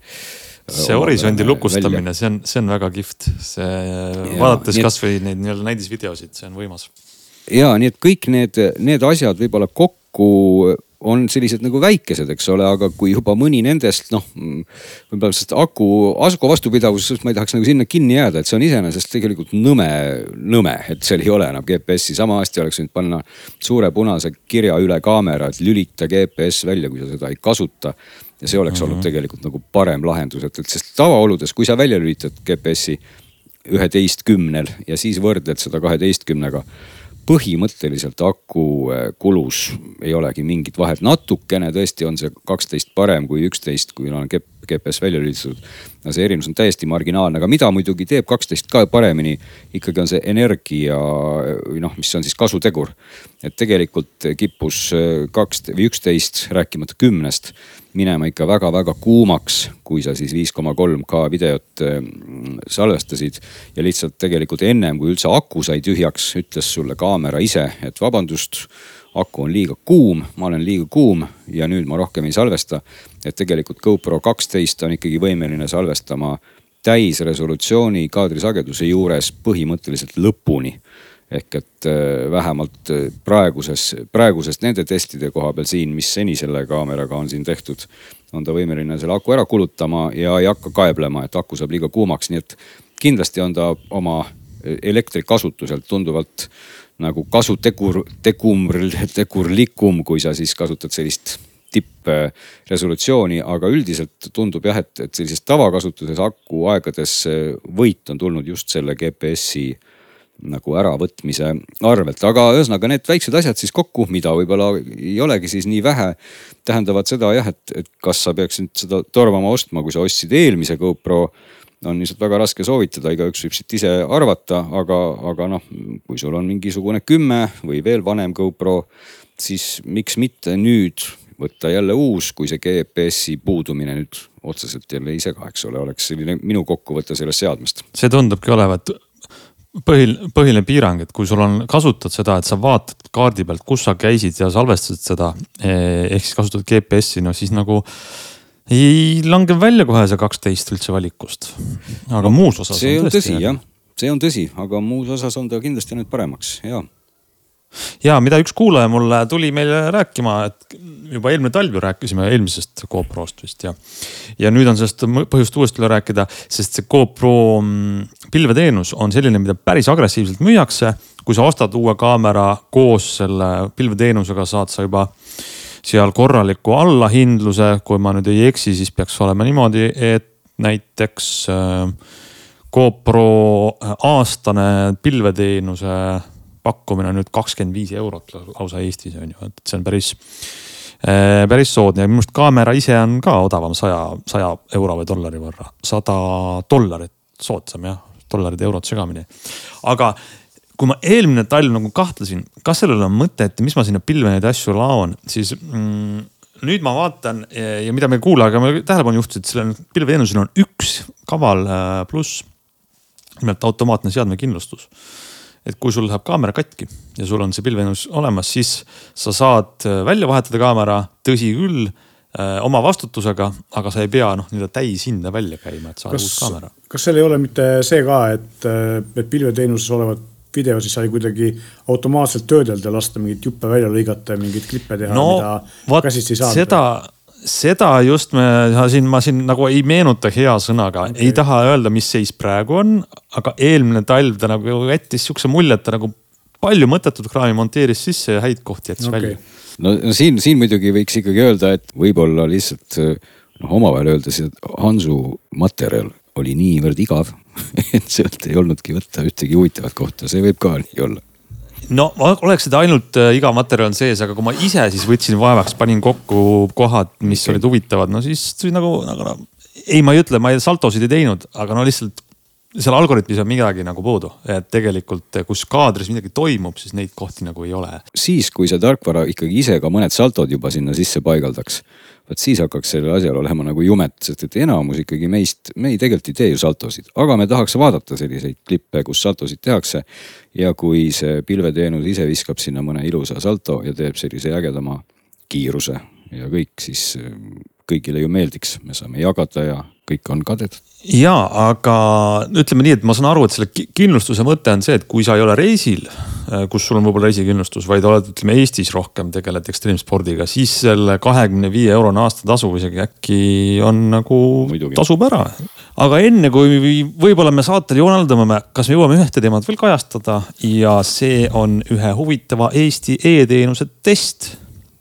see horisondi lukustamine, see on, see on väga kihvt, see ja, vaadates kasvõi neid nii-öelda näidisvideosid, see on võimas. ja nii et kõik need, need asjad võib-olla kokku on sellised nagu väikesed, eks ole, aga kui juba mõni nendest noh, võib-olla sest aku, aku vastupidavusest ma ei tahaks nagu sinna kinni jääda, et see on iseenesest tegelikult nõme, nõme, et seal ei ole enam GPS-i. sama hästi oleks võinud panna suure punase kirja üle kaamera, et lülita GPS välja, kui sa seda ei kasuta. ja see oleks mm -hmm. olnud mhm. tegelikult nagu parem lahendus, et, et sest tavaoludes, kui sa välja lülitad GPS-i üheteistkümnel ja siis võrdled seda kaheteistkümnega põhimõtteliselt aku äh, kulus ei olegi mingit vahet, natukene tõesti on see kaksteist parem kui üksteist, kui on GPS välja lülitatud. no see erinevus on täiesti marginaalne, aga mida muidugi teeb kaksteist ka paremini, ikkagi on see energia või noh, mis on siis kasutegur. et tegelikult kippus äh, kaks või üksteist, rääkimata kümnest minema ikka väga-väga kuumaks, kui sa siis viis koma kolm K videot mm, salvestasid. ja lihtsalt tegelikult ennem kui üldse aku sai tühjaks, ütles sulle kaamera ise, et vabandust aku on liiga kuum, ma olen liiga kuum ja nüüd ma rohkem ei salvesta. et tegelikult GoPro kaksteist on ikkagi võimeline salvestama täisresolutsiooni kaadrisageduse juures põhimõtteliselt lõpuni ehk et äh, vähemalt äh, praeguses, praegusest nende testide koha peal siin, mis seni selle kaameraga on siin tehtud, on ta võimeline selle aku ära kulutama ja ei hakka kaeblema, et aku saab liiga kuumaks, nii et kindlasti on ta oma elektrikasutuselt tunduvalt nagu kasutegur, tegumr, tegurlikum, kui sa siis kasutad sellist tippresolutsiooni, aga üldiselt tundub jah, et, et sellises tavakasutuses aku aegades võit on tulnud just selle GPS-i nagu äravõtmise arvelt, aga ühesõnaga need väiksed asjad siis kokku, mida võib-olla ei olegi siis nii vähe, tähendavad seda jah, et, et kas sa peaksid seda tormama ostma, kui sa ostsid eelmise GoPro on lihtsalt väga raske soovitada, igaüks võib siit ise arvata, aga, aga noh, kui sul on mingisugune kümme või veel vanem GoPro, siis miks mitte nüüd võtta jälle uus, kui see GPS-i puudumine nüüd otseselt jälle ei sega, eks ole, oleks selline minu kokkuvõte sellest seadmest. see tundubki olevat põhiline, põhiline piirang, et kui sul on, kasutad seda, et sa vaatad kaardi pealt, kus sa käisid ja salvestasid seda. Eh, ehk siis kasutad GPS-i, no siis nagu ei lange välja kohe see kaksteist üldse valikust. aga no, muus osas. see on, on tõsi jah, see on tõsi, aga muus osas on ta kindlasti nüüd paremaks ja ja mida üks kuulaja mulle tuli meile rääkima, et juba eelmine talv ju rääkisime eelmisest GoProst vist ja. ja nüüd on sellest põhjust uuesti üle rääkida, sest see GoPro mm, pilveteenus on selline, mida päris agressiivselt müüakse. kui sa ostad uue kaamera koos selle pilveteenusega, saad sa juba seal korraliku allahindluse, kui ma nüüd ei eksi, siis peaks olema niimoodi, et näiteks äh, GoPro aastane pilveteenuse pakkumine on nüüd kakskümmend viis eurot lausa Eestis on ju, et see on päris, päris soodne ja minu arust kaamera ise on ka odavam saja, saja euro või dollari võrra, sada dollarit soodsam jah, dollarid ja eurod segamini. aga kui ma eelmine talv nagu kahtlesin, kas sellel on mõtet ja mis ma sinna pilve neid asju laon, siis mm, nüüd ma vaatan ja mida meie kuulajaga tähelepanu juhtisid, sellel pilveteenusel on üks kaval äh, pluss. nimelt automaatne seadmekindlustus et kui sul läheb kaamera katki ja sul on see pilvenus olemas, siis sa saad äh, välja vahetada kaamera, tõsi küll äh, oma vastutusega, aga sa ei pea noh, nii-öelda täishinda välja käima, et saada uus kaamera. kas seal ei ole mitte see ka, et, äh, et pilveteenuses olevat video siis sai kuidagi automaatselt töödelda, lasta mingeid juppe välja lõigata ja mingeid klippe teha no,, mida käsitsi saada? seda, seda just me siin, ma siin nagu ei meenuta hea sõnaga okay., ei taha öelda, mis seis praegu on, aga eelmine talv ta nagu jättis sihukese mulje, et ta nagu palju mõttetut kraami monteeris sisse ja häid kohti jättis okay. välja. no siin, siin muidugi võiks ikkagi öelda, et võib-olla lihtsalt noh, omavahel öeldes, et Hansu materjal oli niivõrd igav et sealt ei olnudki võtta ühtegi huvitavat kohta, see võib ka nii olla no oleks seda ainult äh, iga materjal sees, aga kui ma ise siis võtsin vaevaks, panin kokku kohad, mis okay. olid huvitavad, no siis, siis nagu, nagu no, ei, ma ei ütle, ma ei, saltosid ei teinud, aga no lihtsalt seal algoritmis on midagi nagu puudu, et tegelikult kus kaadris midagi toimub, siis neid kohti nagu ei ole. siis, kui see tarkvara ikkagi ise ka mõned saltod juba sinna sisse paigaldaks vot siis hakkaks sellel asjal olema nagu jumet, sest et enamus ikkagi meist, me ei tegelikult ei tee ju saltosid, aga me tahaks vaadata selliseid klippe, kus saltosid tehakse. ja kui see pilveteenus ise viskab sinna mõne ilusa salto ja teeb sellise ägedama kiiruse ja kõik, siis kõigile ju meeldiks, me saame jagada ja kõik on kadedad. ja, aga ütleme nii, et ma saan aru, et selle kindlustuse mõte on see, et kui sa ei ole reisil, äh, kus sul on võib-olla reisikindlustus, vaid oled, ütleme Eestis rohkem tegeled ekstreemspordiga, siis selle kahekümne viie eurone aastatasu isegi äkki on nagu tasub ära. aga enne kui võib-olla me saatel joonaldame, kas me jõuame ühte teemat veel kajastada ja see on ühe huvitava Eesti e-teenuse test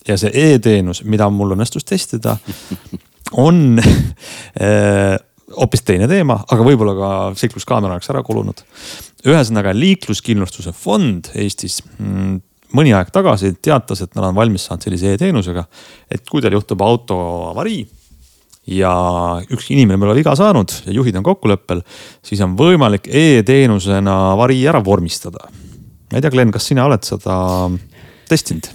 ja see e-teenus, mida mul õnnestus testida, on eh, hoopis teine teema, aga võib-olla ka seikluskaamera oleks ära kulunud. ühesõnaga liikluskindlustuse fond Eestis mm, mõni aeg tagasi teatas, et nad on valmis saanud sellise e-teenusega, et kui teil juhtub auto avarii ja üks inimene pole viga saanud ja juhid on kokkuleppel, siis on võimalik e-teenusena avarii ära vormistada. ma ei tea, Glen, kas sina oled seda testinud?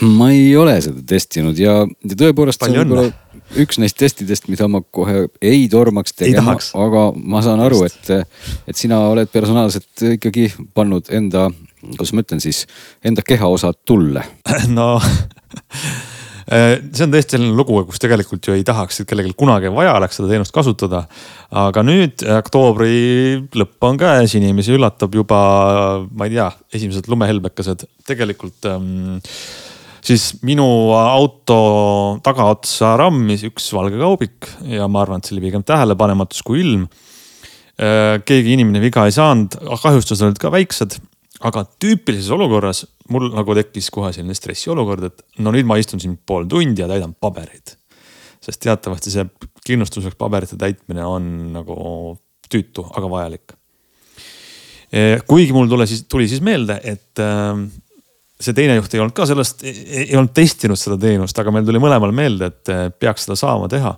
Ma ei ole seda testinud ja, ja tõepoolest see on võib-olla üks neist testidest, mida ma kohe ei tormaks tegema, aga ma saan aru, et, et sina oled personaalselt ikkagi pannud enda, kuidas ma ütlen siis, enda kehaosad tulle. no see on tõesti selline lugu, kus tegelikult ju ei tahaks, et kellelgi kunagi vaja oleks seda teenust kasutada. aga nüüd oktoobri lõpp on käes, inimesi üllatab juba, ma ei tea, esimesed lumehelbekesed tegelikult ähm, siis minu auto tagaotsa rammis üks valge kaubik ja ma arvan, et see oli pigem tähelepanematus kui ilm. Äh, keegi inimene viga ei saanud, kahjustused olid ka väiksed aga tüüpilises olukorras mul nagu tekkis kohe selline stressiolukord, et no nüüd ma istun siin pool tundi ja täidan pabereid. sest teatavasti see kindlustuseks paberite täitmine on nagu tüütu, aga vajalik. E, kuigi mul tule siis, tuli siis meelde, et ähm, see teine juht ei olnud ka sellest, ei olnud testinud seda teenust, aga meil tuli mõlemal meelde, et peaks seda saama teha.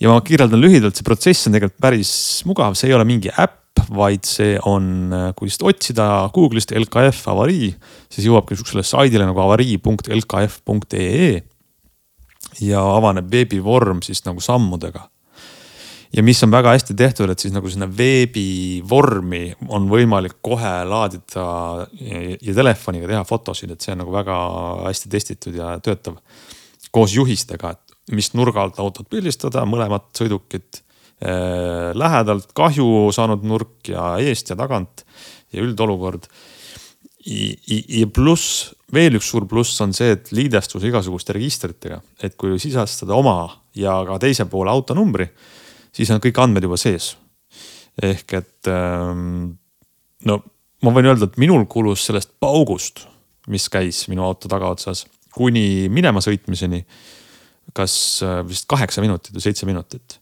ja ma kirjeldan lühidalt, see protsess on tegelikult päris mugav, see ei ole mingi äpp vaid see on, kui lihtsalt otsida Google'ist LKF avarii, siis jõuabki sihukesele saidile nagu avarii.lkf.ee. ja avaneb veebivorm siis nagu sammudega. ja mis on väga hästi tehtud, et siis nagu sinna veebivormi on võimalik kohe laadida ja, telefoniga teha fotosid, et see on nagu väga hästi testitud ja töötav. koos juhistega, et mis nurga alt autot pildistada, mõlemat sõidukit Äh, lähedalt kahju saanud nurk ja eest ja tagant ja üldolukord. ja pluss, veel üks suur pluss on see, et liidestus igasuguste registritega, et kui sisestada oma ja ka teise poole autonumbri, siis on kõik andmed juba sees. ehk et ähm, no ma võin öelda, et minul kulus sellest paugust, mis käis minu auto tagaotsas, kuni minema sõitmiseni kas äh, vist kaheksa minutit või seitse minutit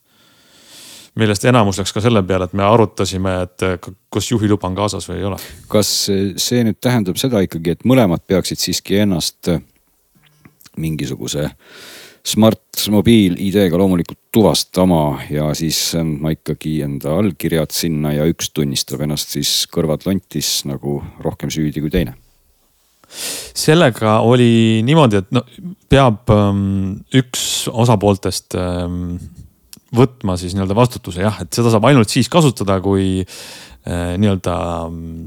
millest enamus läks ka selle peale, et me arutasime, et kas juhiluba on kaasas või ei ole. kas see nüüd tähendab seda ikkagi, et mõlemad peaksid siiski ennast mingisuguse Smart mobiil-ID-ga loomulikult tuvastama ja siis andma ikkagi enda allkirjad sinna ja üks tunnistab ennast siis kõrvad lontis nagu rohkem süüdi kui teine sellega oli niimoodi, et no peab ähm, üks osapooltest ähm, võtma siis nii-öelda vastutuse jah, et seda saab ainult siis kasutada, kui äh, nii-öelda ähm,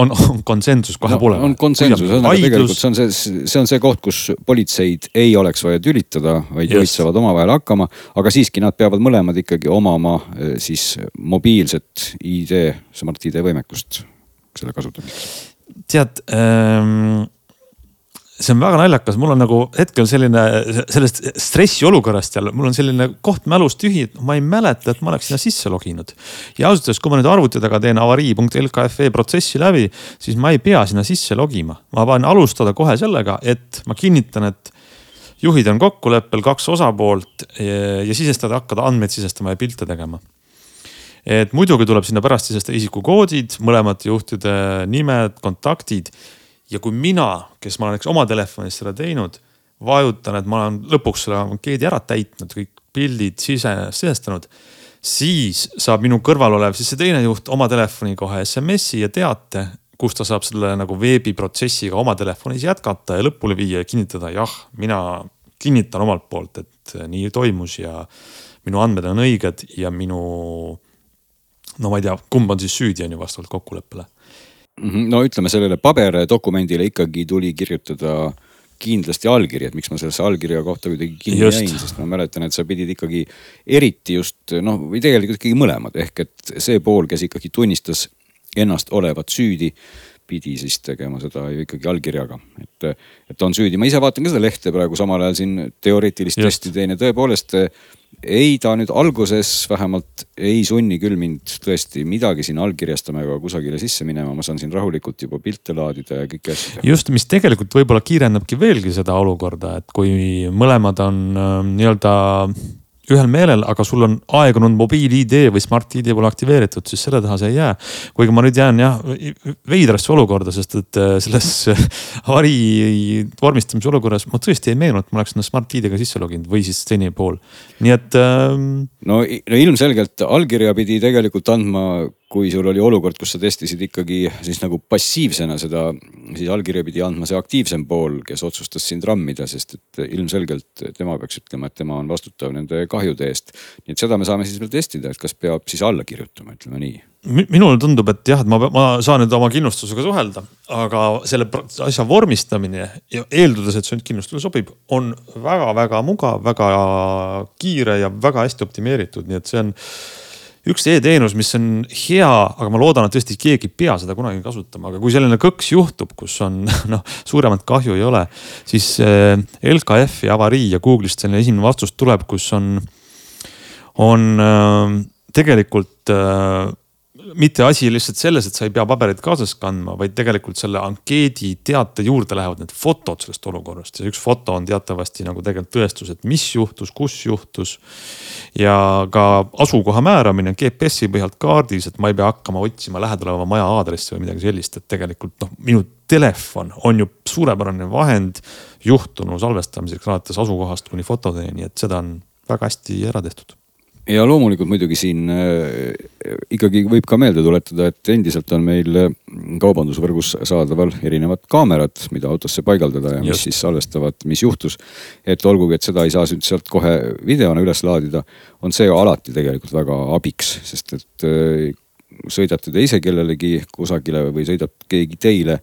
on, on konsensus kahe no, poole vahel. on konsensus, ühesõnaga tegelikult see on see, see on see koht, kus politseid ei oleks vaja tülitada, vaid juhid saavad omavahel hakkama. aga siiski nad peavad mõlemad ikkagi omama äh, siis mobiilset ID, Smart ID võimekust selle kasutamiseks tead ähm, see on väga naljakas, mul on nagu hetkel selline sellest stressiolukorrast jälle, mul on selline koht mälus tühi, et ma ei mäleta, et ma oleks sinna sisse loginud. ja ausalt öeldes, kui ma nüüd arvuti taga teen avarii.lkfe protsessi läbi, siis ma ei pea sinna sisse logima. ma pean alustada kohe sellega, et ma kinnitan, et juhid on kokkuleppel, kaks osapoolt ja, ja sisestada, hakata andmeid sisestama ja pilte tegema et muidugi tuleb sinna pärast sisestada isikukoodid, mõlemate juhtide nimed, kontaktid. Ja kui mina, kes ma näiteks oma telefonis seda teinud, vajutan, et ma olen lõpuks selle ankeedi ära täitnud, kõik pildid sise, sisestanud siis saab minu kõrval olev siis see teine juht oma telefoni kohe SMS-i ja teate, kus ta saab selle nagu veebiprotsessiga oma telefonis jätkata ja lõpule viia ja kinnitada, jah, mina kinnitan omalt poolt, et nii toimus ja minu andmed on õiged ja minu no ma ei tea, kumb on siis süüdi, on ju vastavalt kokkuleppele. Mhm, no ütleme sellele paberdokumendile ikkagi tuli kirjutada kindlasti allkiri, et miks ma sellesse allkirja kohta kuidagi kinni just. jäin, sest ma mäletan, et sa pidid ikkagi eriti just noh, või tegelikult ikkagi mõlemad. Ehk et see pool, kes ikkagi tunnistas ennast olevat süüdi pidi siis tegema seda ju ikkagi allkirjaga, et, et on süüdi. ma ise vaatan ka seda lehte praegu samal ajal siin teoreetilist testi teen ja tõepoolest ei, ta nüüd alguses vähemalt ei sunni küll mind tõesti midagi siin allkirjastama ega kusagile sisse minema, ma saan siin rahulikult juba pilte laadida ja kõiki asju teha. just, mis tegelikult võib-olla kiirendabki veelgi seda olukorda, et kui mõlemad on äh, nii-öelda ühel meelel, aga sul on aegunud mobiil-ID või Smart-ID pole aktiveeritud, siis selle taha see ei jää. kuigi ma nüüd jään jah veidrasse olukorda, sest et äh, selles avarii vormistamise olukorras ma tõesti ei meenunud, et ma oleks sinna Smart-ID-ga sisse loginud või siis teine pool. nii et ähm.... no, no ilmselgelt allkirja pidi tegelikult andma kui sul oli olukord, kus sa testisid ikkagi siis nagu passiivsena seda, siis allkirja pidi andma see aktiivsem pool, kes otsustas sind rammida, sest et ilmselgelt tema peaks ütlema, et tema on vastutav nende kahjude eest. nii et seda me saame siis veel testida, et kas peab siis alla kirjutama, ütleme nii minule tundub, et jah, et ma, ma saan nüüd oma kindlustusega suhelda, aga selle asja vormistamine ja eeldades, et see nüüd kindlustusele sobib, on väga-väga mugav, väga kiire ja väga hästi optimeeritud, nii et see on üks e-teenus, mis on hea, aga ma loodan, et tõesti keegi ei pea seda kunagi kasutama, aga kui selline kõks juhtub, kus on noh, suuremat kahju ei ole, siis eh, LKF-i avarii ja Google'ist selline esimene vastus tuleb, kus on, on äh, tegelikult äh, mitte asi lihtsalt selles, et sa ei pea pabereid kaasas kandma, vaid tegelikult selle ankeedi teate juurde lähevad need fotod sellest olukorrast ja üks foto on teatavasti nagu tegelikult tõestus, et mis juhtus, kus juhtus. ja ka asukoha määramine GPS-i pealt kaardis, et ma ei pea hakkama otsima lähedal oleva maja aadressi või midagi sellist, et tegelikult noh, minu telefon on ju suurepärane vahend juhtunu salvestamiseks alates asukohast kuni fotodeni, et seda on väga hästi ära tehtud ja loomulikult muidugi siin äh, ikkagi võib ka meelde tuletada, et endiselt on meil äh, kaubandusvõrgus saadaval erinevad kaamerad, mida autosse paigaldada ja mis Just. siis salvestavad, mis juhtus. et olgugi, et seda ei saa sealt kohe videona üles laadida, on see alati tegelikult väga abiks, sest et äh, sõidate te ise kellelegi kusagile või sõidab keegi teile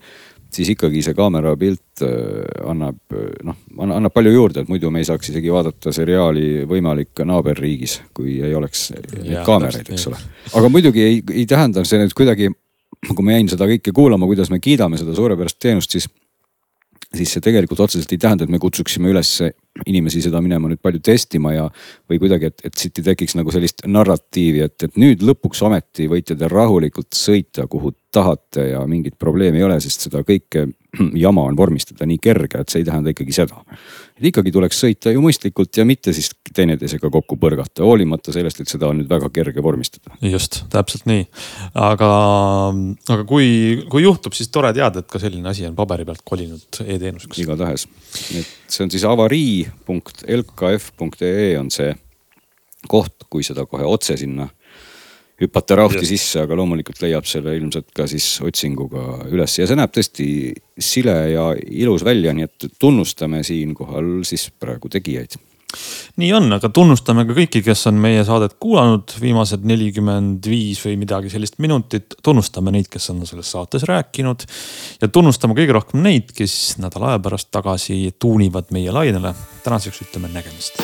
siis ikkagi see kaamera pilt äh, annab äh, noh, annab palju juurde, et muidu me ei saaks isegi vaadata seriaali võimalik naaberriigis, kui ei oleks neid kaameraid, eks ole. aga muidugi ei, ei tähenda see nüüd kuidagi, kui ma jäin seda kõike kuulama, kuidas me kiidame seda suurepärast teenust, siis siis see tegelikult otseselt ei tähenda, et me kutsuksime üles inimesi seda minema nüüd palju testima ja, või kuidagi, et, et siit ei tekiks nagu sellist narratiivi, et, et nüüd lõpuks ometi võite te rahulikult sõita, kuhu tahate ja mingit probleemi ei ole, sest seda kõike jama on vormistada nii kerge, et see ei tähenda ikkagi seda. et ikkagi tuleks sõita ju mõistlikult ja mitte siis teineteisega kokku põrgata, hoolimata sellest, et seda on nüüd väga kerge vormistada. just, täpselt nii. aga, aga kui, kui juhtub, siis tore teada, et ka selline asi on paberi pealt kolinud e-teenuseks. igatahes, et see on siis avarii.lkf.ee on see koht, kui seda kohe otse sinna hüpata rauhti yes. sisse, aga loomulikult leiab selle ilmselt ka siis otsinguga üles ja see näeb tõesti sile ja ilus välja, nii et tunnustame siinkohal siis praegu tegijaid nii on, aga tunnustame ka kõiki, kes on meie saadet kuulanud viimased nelikümmend viis või midagi sellist minutit. tunnustame neid, kes on selles saates rääkinud ja tunnustame kõige rohkem neid, kes nädala aja pärast tagasi tuunivad meie lainele. tänaseks ütleme nägemist